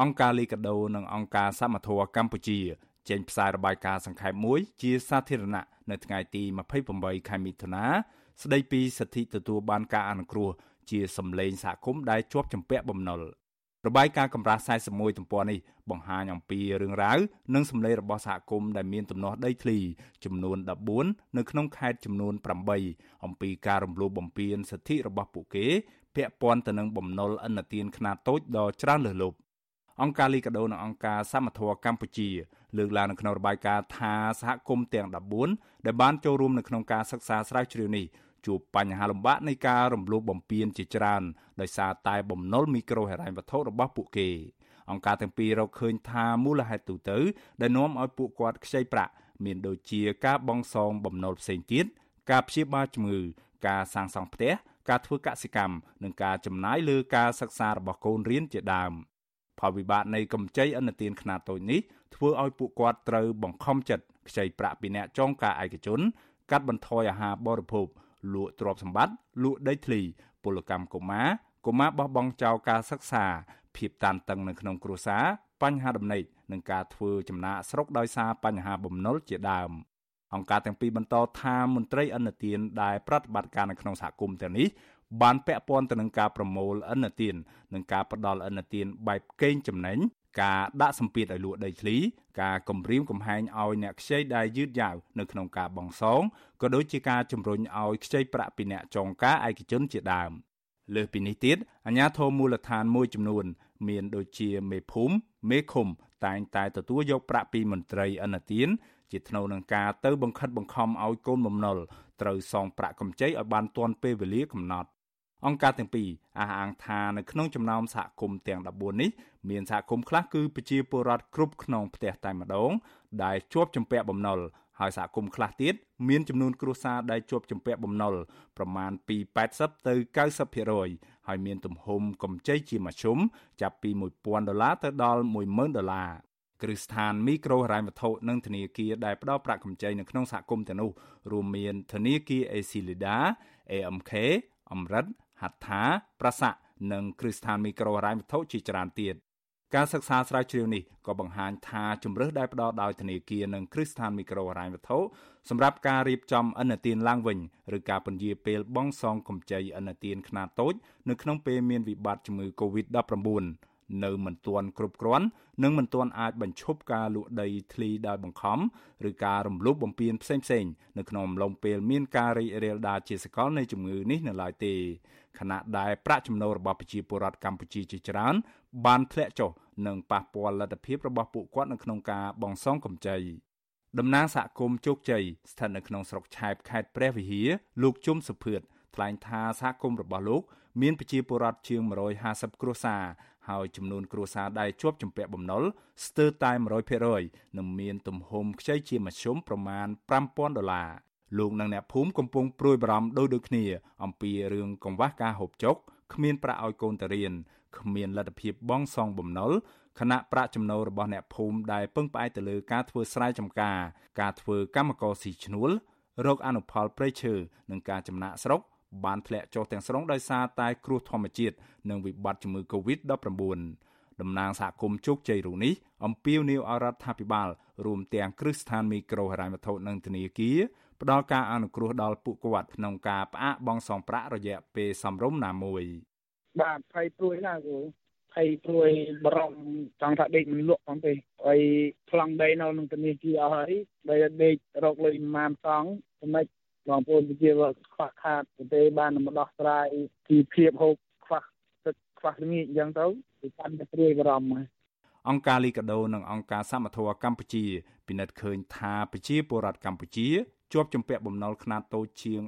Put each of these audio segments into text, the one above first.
អង្គការលីកាដូនិងអង្គការសមត្ថៈកម្ពុជាចេញផ្សាយរបាយការណ៍សង្ខេបមួយជាសាធារណៈនៅថ្ងៃទី28ខែមិថុនាស្ដីពីសិទ្ធិទទួលបានការអនុគ្រោះជាសម្លេងសហគមន៍ដែលជាប់ជំពាក់បំណុលរបាយការណ៍កម្រាស់41ទំព័រនេះបង្ហាញអំពីរឿងរ៉ាវនិងសម្លេងរបស់សហគមន៍ដែលមានទំនាស់ដីធ្លីចំនួន14នៅក្នុងខេត្តចំនួន8អំពីការរំលោភបំពានសិទ្ធិរបស់ពួកគេពាក់ព័ន្ធទៅនឹងបំណុលឥណទានខ្នាតតូចដ៏ច្រើនលើសលប់ អង្គការលីកាដូនិងអង្គការសមត្ថៈកម្ពុជាលើកឡើងនៅក្នុងរបាយការណ៍ថាសហគមន៍ទាំង14ដែលបានចូលរួមនៅក្នុងការសិក្សាស្រាវជ្រាវនេះជួបបញ្ហាលំបាកនៃការរំលោភបំពានជាច្រើនដោយសារតែបំណុលមីក្រូហិរញ្ញវត្ថុរបស់ពួកគេអង្គការទាំងពីររកឃើញថាមូលហេតុទូទៅដែលនាំឲ្យពួកគាត់ខ្ចីប្រាក់មានដូចជាការបង់សងបំណុលផ្សេងទៀតការព្យាបាលជំងឺការសាងសង់ផ្ទះការធ្វើកសិកម្មនិងការចំណាយលើការសិក្សារបស់កូនរៀនជាដើម ផលវិបាកនៃកម្ចីអន្តទានខ្នាតតូចនេះធ្វើឲ្យពួកគាត់ត្រូវបង្ខំចិត្តខ្ចីប្រាក់ពីអ្នកចងការឯកជន កាត់បន្ថយអាហារបរិភោគលក់ទ្រព្យសម្បត្តិលក់ដីធ្លី ពលកម្មកុមារកុមារបោះបង់ចោលការសិក្សា ភាពតានតឹងនៅក្នុងគ្រួសារបញ្ហាដំណេកនិងការធ្វើចំណាកស្រុកដោយសារបញ្ហាបំណុលជាដើមអង្គការទាំងពីរបន្តថាមន្ត្រីអន្តទានដែលប្រតិបត្តិការនៅក្នុងសហគមន៍ទាំងនេះ បានពាក់ព័ន្ធទៅនឹងការប្រមូលអន្តទាននិងការផ្ដល់អន្តទានបែបកេងចំណេញការដាក់សម្ពាធឲ្យលក់ដីធ្លីការគំរាមកំហែងឲ្យអ្នកខ្ចីដែលយឺតយ៉ាវនៅក្នុងការបង់សងក៏ដូចជាការជំរុញឲ្យខ្ចីប្រាក់ពីអ្នកចងការឯកជនជាដើមលើសពីនេះទៀតអាជ្ញាធរមូលដ្ឋានមួយចំនួន មានដូចជាមេភូមិមេឃុំតែងតែទទួលយកប្រាក់ពីមន្ត្រីអន្តទានជាថ្នូវនឹងការទៅបង្ខិតបង្ខំឲ្យកូនបំណុលត្រូវសងប្រាក់កម្ចីឲ្យបានទាន់ពេលវេលាកំណត់ អង្គការទាំងពីរអះអាងថានៅក្នុងចំណោមសហគមន៍ទាំង14នេះមានសហគមន៍ខ្លះគឺប្រជាពលរដ្ឋគ្រប់ខ្នងផ្ទះតែម្ដង ដែលជាប់ជំពាក់បំណុលហើយសហគមន៍ខ្លះទៀតមានចំនួនគ្រួសារដែលជាប់ជំពាក់បំណុលប្រមាណពី80ទៅ90%ហើយមានទំហំកម្ចីជាមធ្យមចាប់ពី1000ដុល្លារទៅដល់10000ដុល្លារគ្រឹះស្ថានមីក្រូហិរញ្ញវត្ថុនិងធនាគារដែលផ្ដល់ប្រាក់កម្ចីនៅក្នុងសហគមន៍ទាំងនោះរួមមានធនាគារ Acilida, AMK, អមរិត ហត្ថាប្រសាក់និងគ្រឹះស្ថានមីក្រូហិរញ្ញវត្ថុជាច្រើនទៀតការសិក្សាស្រាវជ្រាវនេះក៏បង្ហាញថាជំរើសដែលផ្ដល់ដោយធនាគារនិងគ្រឹះស្ថានមីក្រូហិរញ្ញវត្ថុសម្រាប់ការរៀបចំអនុទានឡើងវិញឬការពន្យាពេលបង់សងកម្ចីអនុទានខ្នាតតូចនៅក្នុងពេលមានវិបត្តិជំងឺ Covid-19 នៅមិនទាន់គ្រប់គ្រាន់និងមិនទាន់អាចបញ្ឈប់ការលក់ដីធ្លីដោយបង្ខំឬការរំលោភបំពានផ្សេងៗនៅក្នុងអំឡុងពេលមានការរីករាលដាលជាសកលនៃជំងឺនេះនៅឡើយទេខណៈដែលប្រាក់ចំណូលរបស់ប្រជាពលរដ្ឋកម្ពុជាជាច្រើន បានធ្លាក់ចុះនិងប៉ះពាល់លទ្ធភាពរបស់ពួកគាត់នៅក្នុងការបង់សងកម្ចីតំណាងសហគមន៍ជោគជ័យស្ថិតនៅក្នុងស្រុកឆែបខេត្តព្រះវិហារលោកជុំសុភឿនថ្លែងថាសហគមន៍របស់លោកមានប្រជាពលរដ្ឋជាង150គ្រួសារ ហើយចំនួនគ្រួសារដែលជាប់ជំពាក់បំណុលស្ទើរតែ100%និងមានទំហំខ្ចីជាមធ្យមប្រមាណ5000ដុល្លារលោកនិងអ្នកភូមិកំពុងព្រួយបារម្ភដូចដូចគ្នា អំពីរឿងកង្វះការហូបចុកគ្មានប្រាក់ឲ្យកូនទៅរៀនគ្មានលទ្ធភាពបង់សងបំណុលខណៈប្រាក់ចំណូលរបស់អ្នកភូមិដែលពឹងផ្អែកទៅលើការធ្វើស្រែចម្ការ ការធ្វើកម្មករស៊ីឈ្នួលរោគអនុផលព្រៃឈើនិងការចំណាក់ស្រុក បានធ្លាក់ចុះទាំងស្រុងដោយសារតែគ្រោះធម្មជាតិនិងវិបត្តិជំងឺ Covid-19 តំណាងសហគមន៍ជោគជ័យរូបនេះអំពាវនាវឲ្យរដ្ឋាភិបាលរួមទាំងគ្រឹះស្ថានមីក្រូហិរញ្ញវត្ថុនិងធនាគារផ្ដល់ការអនុគ្រោះដល់ពួកគាត់ក្នុងការផ្អាកបង់សងប្រាក់រយៈពេលសមរម្យណាមួយបាទភ័យព្រួយណាស់គូភ័យព្រួយបរំចង់ថាដេកមិនលក់ផងទេហើយប្លង់ដីនៅក្នុងធនាគារអស់ហើយដីដេករកលុយម៉ានសងសម្ដេច បងប្អូនប្រជាពលរដ្ឋខ្វះខាតប្រទេសបានមកដោះស្រាយជីវភាពហូបខ្វះទឹកខ្វះល្ងាចអញ្ចឹងទៅវាកាន់តែព្រួយបារម្ភហើយអង្គការលីកាដូនិងអង្គការសមត្ថៈកម្ពុជាពិនិត្យឃើញថាប្រជាពលរដ្ឋកម្ពុជាជាប់ជំពាក់បំណុលខ្នាតតូចជាង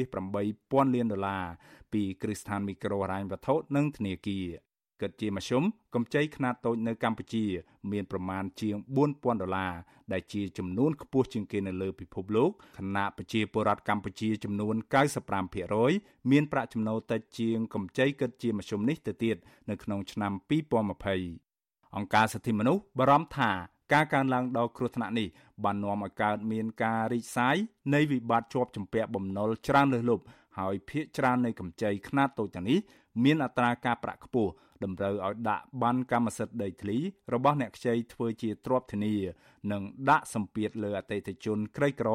11.8ពាន់លានដុល្លារពីគ្រឹះស្ថានមីក្រូហិរញ្ញវត្ថុនិងធនាគារ គិតជាមធ្យមកម្ចីខ្នាតតូចនៅកម្ពុជា មានប្រមាណជាង4000ដុល្លារដែលជាចំនួនខ្ពស់ជាងគេនៅលើពិភពលោកខណៈប្រជាពលរដ្ឋកម្ពុជាចំនួន95%មានប្រាក់ចំណូលតិចជាងកម្ចីគិតជាមធ្យមនេះទៅទៀតនៅក្នុងឆ្នាំ2020អង្គការសិទ្ធិមនុស្សបារម្ភថាការកើនឡើងដល់គ្រោះថ្នាក់នេះបាននាំឲ្យកើតមានការរីកសាយនៃវិបត្តិជាប់ជំពាក់បំណុលច្រើនលើសលប់ហើយភាគច្រើននៃកម្ចីខ្នាតតូចទាំងនេះមានអត្រាការប្រាក់ខ្ពស់ តម្រូវឲ្យដាក់បានកម្មសិទ្ធិដីធ្លីរបស់អ្នកខ្ចីធ្វើជាទ្រព្យធានា និងដាក់សម្ពាធលើអតិថិជនក្រីក្រ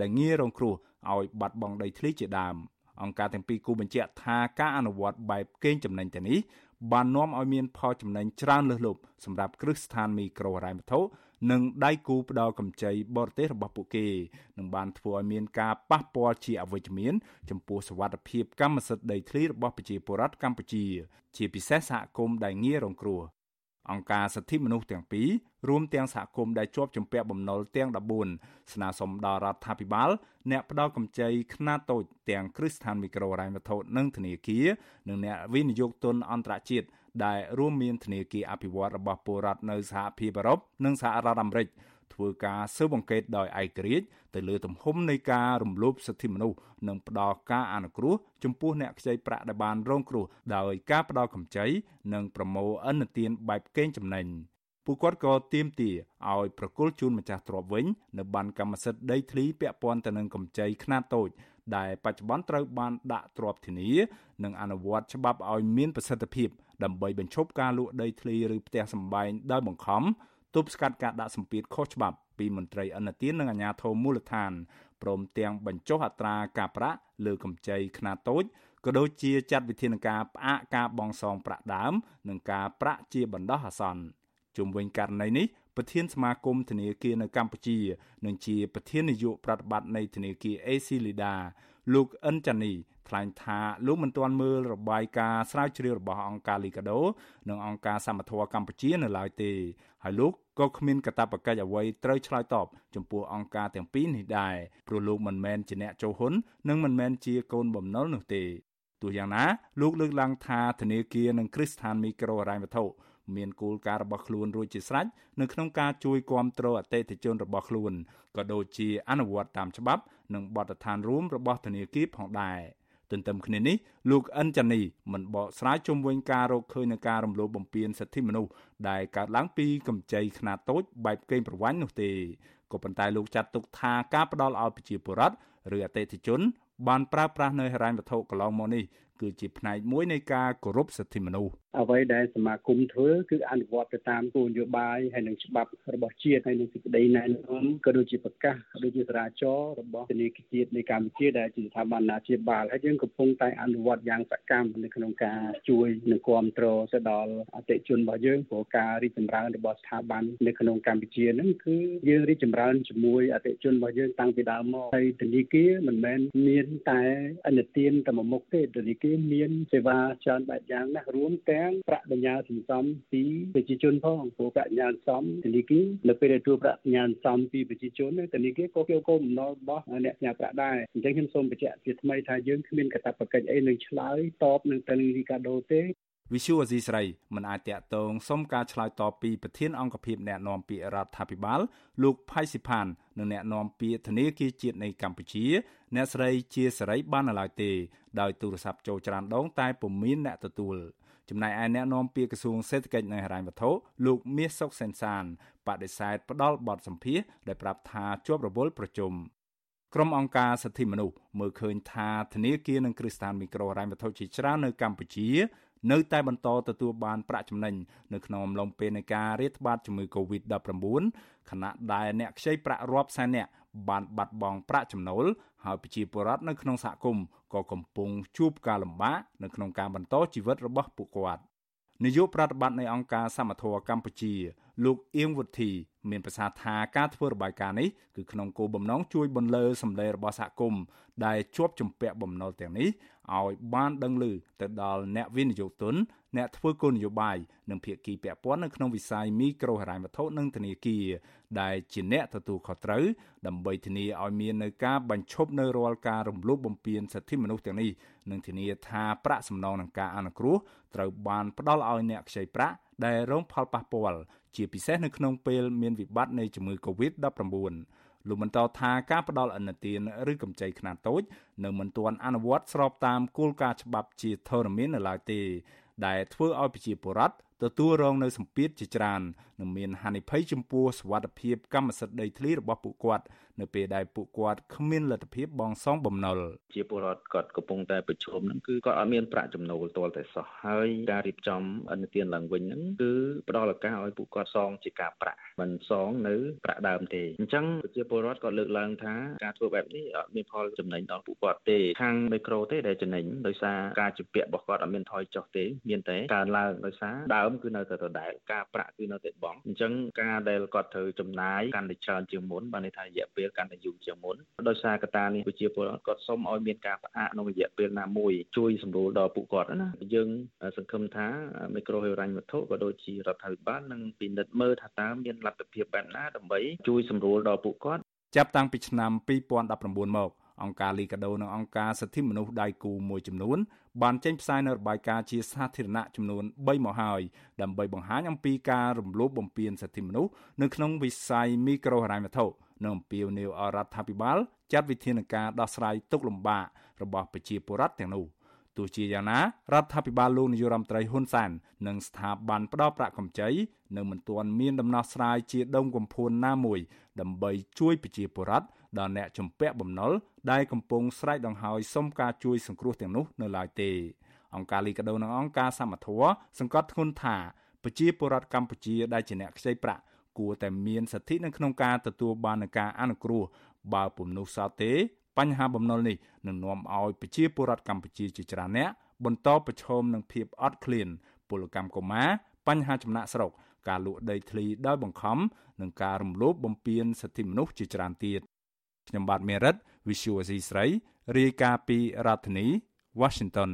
ដែលងាយរងគ្រោះឲ្យបាត់បង់ដីធ្លីជាដើមអង្គការទាំងពីរគូបញ្ជាក់ថាការអនុវត្តបែបកេងចំណេញទាំងនេះបាននាំឲ្យមានផលចំណេញច្រើនលើសលប់សម្រាប់គ្រឹះស្ថានមីក្រូហិរញ្ញវត្ថុ និងដៃគូផ្ដល់កម្ចីបរទេសរបស់ពួកគេនឹងបានធ្វើឲ្យមានការប៉ះពាល់ជាអវិជ្ជមាន ចំពោះសវត្ថិភាពកម្មសិទ្ធិដីធ្លីរបស់ប្រជាពលរដ្ឋកម្ពុជា ជាពិសេសសហគមន៍ដែលងាយរងគ្រោះអង្គការសិទ្ធិមនុស្សទាំងពីររួមទាំងសហគមន៍ដែលជាប់ជំពាក់បំណុលទាំង14ស្នើសុំដល់រដ្ឋាភិបាល អ្នកផ្ដល់កម្ចីខ្នាតតូចទាំងគ្រឹះស្ថានមីក្រូហិរញ្ញវត្ថុនិងធនាគារនិងអ្នកវិនិយោគទុនអន្តរជាតិ ដែលរួមមានធនាគារអភិវឌ្ឍរបស់ពលរដ្ឋនៅសហភាពអឺរ៉ុបនិងសហរដ្ឋអាមេរិកធ្វើការស៊ើបអង្កេតដោយឯករាជ្យទៅលើទំហំនៃការរំលោភសិទ្ធិមនុស្សនិងផ្ដល់ការអនុគ្រោះចំពោះអ្នកខ្ចីប្រាក់ដែលបានរងគ្រោះដោយការផ្ដល់កម្ចីនិងប្រមូលអន្តទានបែបកេងចំណេញពួកគាត់ក៏ទាមទារឲ្យប្រគល់ជូនម្ចាស់ទ្រព្យវិញនៅបានកម្មសិទ្ធិដីធ្លីពាក់ព័ន្ធទៅនឹងកម្ចីខ្នាតតូចដែលបច្ចុប្បន្នត្រូវបានដាក់ទ្រព្យធានា និងអនុវត្តច្បាប់ឲ្យមានប្រសិទ្ធភាព ដើម្បីបញ្ឈប់ការលក់ដីធ្លីឬផ្ទះសម្បែងដោយបង្ខំទប់ស្កាត់ការដាក់សម្ពាធខុសច្បាប់ពីមន្ត្រីអន្តទាននិងអាជ្ញាធរមូលដ្ឋានព្រមទាំងបញ្ចុះអត្រាការប្រាក់លើកម្ចីខ្នាតតូចក៏ដូចជាចាត់វិធានការផ្អាកការបង់សងប្រាក់ដើមនិងការប្រាក់ជាបណ្ដោះអាសន្នជុំវិញករណីនេះប្រធានសមាគមធនាគារនៅកម្ពុជា និងជាប្រធាននាយកប្រតិបត្តិនៃធនាគារ AC Lida លោកអិនចានី ថ្លែងថាលោកមិនទាន់មើលរបាយការណ៍ស្រាវជ្រាវរបស់អង្គការលីកាដូនិងអង្គការសមត្ថៈកម្ពុជានៅឡើយទេហើយលោកក៏គ្មានកាតព្វកិច្ចអ្វីត្រូវឆ្លើយតបចំពោះអង្គការទាំងពីរនេះដែរព្រោះលោកមិនមែនជាអ្នកចូលហ៊ុននិងមិនមែនជាកូនបំណុលនោះទេទោះយ៉ាងណាលោកលើកឡើងថាធនាគារនិងគ្រឹះស្ថានមីក្រូហិរញ្ញវត្ថុមានគោលការណ៍របស់ខ្លួនរួចជាស្រេចនៅក្នុងការជួយគ្រប់គ្រងអតិថិជនរបស់ខ្លួនក៏ដូចជាអនុវត្តតាមច្បាប់និងបទដ្ឋានរួមរបស់ធនាគារផងដែរ ទន្ទឹមគ្នានេះលោកអិនចានីមិនបកស្រាយជុំវិញការរកឃើញនឹងការរំលោភបំពានសិទ្ធិមនុស្សដែលកើតឡើងពីកម្ចីខ្នាតតូចបែបកេងប្រវ័ញ្ចនោះទេក៏ប៉ុន្តែលោកចាត់ទុកថាការផ្ដល់ឲ្យប្រជាពលរដ្ឋឬអតិថិជនបានប្រើប្រាស់នៅហិរញ្ញវត្ថុកន្លងមកនេះគឺជាផ្នែកមួយនៃការគោរពសិទ្ធិមនុស្សអ្វីដែលសមាគមធ្វើគឺអនុវត្តទៅតាមគោលនយោបាយហើយនិងច្បាប់របស់ជាតិហើយនិងសេចក្តីណែនាំក៏ដូចជាប្រកាសដូចជាសារាចររបស់ធនាគារជាតិនៃកម្ពុជាដែលជាស្ថាប័នណាជាបាលហើយយើងកំពុងតែអនុវត្តយ៉ាងសកម្មនៅក្នុងការជួយនិងគ្រប់គ្រងទៅដល់អតិជនរបស់យើងព្រោះការរីកចម្រើនរបស់ស្ថាប័ននៅក្នុងកម្ពុជាហ្នឹងគឺយើងរីកចម្រើនជាមួយអតិជនរបស់យើងតាំងពីដើមមកហើយធនាគារមិនមែនមានតែអនុទានតែមួយមុខទេធនាគារមានសេវាច្រើនបែបយ៉ាងណាស់រួមទាំងប្រាក់បញ្ញើសន្សំពីប្រជាជនផងព្រោះប្រាក់បញ្ញើសន្សំធនាគារនៅពេលដែលទទួលប្រាក់បញ្ញើសន្សំពីប្រជាជនធនាគារក៏គេគោលបំណុលរបស់អ្នកផ្ញើប្រាក់ដែរអញ្ចឹងខ្ញុំសូមបញ្ជាក់ជាថ្មីថាយើងគ្មានកាតព្វកិច្ចអីនឹងឆ្លើយតបនឹងទៅរីកាដូទេ វិសុវអេស៊ីស្រីមិនអាចតាក់ទងសុំការឆ្លើយតបពីប្រធានអង្គភិបអ្នកណែនាំពាក្យរដ្ឋាភិបាល លោកផៃស៊ីផាននិងអ្នកណែនាំពាក្យធនាគារជាតិនៃកម្ពុជា អ្នកស្រីជាសេរីបាននៅឡើយទេដោយទូរស័ព្ទចូលច្រានដងតែពុំមានអ្នកទទួលចំណែកឯអ្នកនាំពាក្យក្រសួងសេដ្ឋកិច្ចនិងហិរញ្ញវត្ថុលោកមាសសុកសេនសានបដិសេធផ្ដាល់បទសម្ភាសដែលប្រាប់ថាជាប់រវល់ប្រជុំក្រុមអង្គការសិទ្ធិមនុស្សមើលឃើញថាធនាគារនិងគ្រឹះស្ថានមីក្រូហិរញ្ញវត្ថុជាច្រើននៅកម្ពុជា នៅតែបន្តទទួលបានប្រាក់ចំណេញនៅក្នុងអំឡុងពេលនៃការរាតត្បាតជំងឺ Covid-19 ខណៈដែលអ្នកខ្ចីប្រាក់រាប់សែននាក់បានបាត់បង់ប្រាក់ចំណូលហើយប្រជាពលរដ្ឋនៅក្នុងសហគមន៍ក៏កំពុងជួបការលំបាកនៅក្នុងការបន្តជីវិតរបស់ពួកគាត់នាយកប្រតិបត្តិនៃអង្គការសមត្ថៈកម្ពុជា លោកអៀងវុធីមានប្រសាសន៍ថាការធ្វើរបាយការណ៍នេះគឺក្នុងគោលបំណងជួយបន្លឺសម្លេងរបស់សហគមន៍ដែលជាប់ជំពាក់បំណុលទាំងនេះឲ្យបានដឹងឮទៅដល់អ្នកវិនិយោគទុនអ្នកធ្វើគោលនយោបាយនិងភាគីពាក់ព័ន្ធនៅក្នុងវិស័យមីក្រូហិរញ្ញវត្ថុនិងធនាគារដែលជាអ្នកទទួលខុសត្រូវដើម្បីធានាឲ្យមាននៅការបញ្ឈប់នៅរាល់ការរំលោភបំពានសិទ្ធិមនុស្សទាំងនេះនិងធានាថាប្រាក់សំណងនឹងការអនុគ្រោះត្រូវបានផ្ដល់ឲ្យអ្នកខ្ចីប្រាក់ ដែលរងផលប៉ះពាល់ជាពិសេសនៅក្នុងពេលមានវិបត្តិនៃជំងឺ Covid-19 លោកបន្តថាការផ្ដល់អនុទានឬកម្ចីខ្នាតតូចនៅមិនទាន់អនុវត្តស្របតាមគោលការណ៍ច្បាប់ជាធរមាននៅឡើយទេ ដែលធ្វើឲ្យប្រជាពលរដ្ឋទទួលរងនៅសម្ពាធជាច្រើននិងមានហានិភ័យចំពោះសវត្ថិភាពកម្មសិទ្ធិដីធ្លីរបស់ពួកគាត់នៅពេលដែលពួកគាត់គ្មានលទ្ធភាពបង់សងបំណុលជាពលរដ្ឋគាត់កំពុងតែប្រឈមហ្នឹងគឺគាត់អត់មានប្រាក់ចំណូលទាល់តែសោះហើយការរៀបចំអនុទានឡើងវិញហ្នឹងគឺផ្ដល់ឱកាសឲ្យពួកគាត់សងជាការប្រាក់មិនសងនៅប្រាក់ដើមទេអញ្ចឹងប្រជាពលរដ្ឋគាត់លើកឡើងថាការធ្វើបែបនេះអត់មានផលចំណេញដល់ពួកគាត់ទេខាងមីក្រូទេដែលចំណេញដោយសារការជំពាក់របស់គាត់អត់មានថយចុះទេមានតែកើនឡើងដោយសារដើមគឺនៅតែដដែលការប្រាក់គឺនៅតែបង់អញ្ចឹងការដែលគាត់ត្រូវចំណាយកាន់តែច្រើនជាងមុនបានន័យថារយៈពេលកាន់តែយូរជាងមុនដោយសារកត្តានេះប្រជាពលរដ្ឋគាត់សុំឲ្យមានការផ្អាកក្នុងរយៈពេលណាមួយជួយសម្រួលដល់ពួកគាត់ណាយើងសង្ឃឹមថាមីក្រូហិរញ្ញវត្ថុក៏ដូចជារដ្ឋាភិបាលនឹងពិនិត្យមើលថាតើមានលទ្ធភាពបែបណាដើម្បីជួយសម្រួលដល់ពួកគាត់ចាប់តាំងពីឆ្នាំ2019មក អង្គការលីកាដូនិងអង្គការសិទ្ធិមនុស្សដៃគូមួយចំនួនបានចេញផ្សាយនូវរបាយការណ៍ជាសាធារណៈចំនួន3មកហើយដើម្បីបង្ហាញអំពីការរំលោភបំពានសិទ្ធិមនុស្សនៅក្នុងវិស័យមីក្រូហិរញ្ញវត្ថុនិងអំពាវនាវឲ្យរដ្ឋាភិបាលចាត់វិធានការដោះស្រាយទុកលំបាករបស់ប្រជាពលរដ្ឋទាំងនោះទោះជាយ៉ាងណារដ្ឋាភិបាលលោកនាយរដ្ឋមន្ត្រីហ៊ុនសែននិងស្ថាប័នផ្ដល់ប្រាក់កម្ចីនៅមិនទាន់មានដំណោះស្រាយជាដុំកំភួនណាមួយដើម្បីជួយប្រជាពលរដ្ឋ ដល់អ្នកជំពាក់បំណុលដែលកំពុងស្រែកដង្ហើយសុំការជួយសង្គ្រោះទាំងនោះនៅឡើយទេអង្គការលីកាដូនិងអង្គការសមត្ថៈសង្កត់ធ្ងន់ថាប្រជាពលរដ្ឋកម្ពុជាដែលជាអ្នកខ្ចីប្រាក់គួរតែមានសិទ្ធិនៅក្នុងការទទួលបាននឹងការអនុគ្រោះបើពុំនោះសោះទេ បញ្ហាបំណុលនេះនឹងនាំឲ្យប្រជាពលរដ្ឋកម្ពុជាជាច្រើនអ្នកបន្តប្រឈមនឹងភាពអត់ឃ្លាន ពលកម្មកុមារបញ្ហាចំណាក់ស្រុកការលក់ដីធ្លីដោយបង្ខំនិងការរំលោភបំពានសិទ្ធិមនុស្សជាច្រើនទៀត ខ្ញុំបាទមេរិត Visual C ស្រីរាយការណ៍ពីរដ្ឋធានី Washington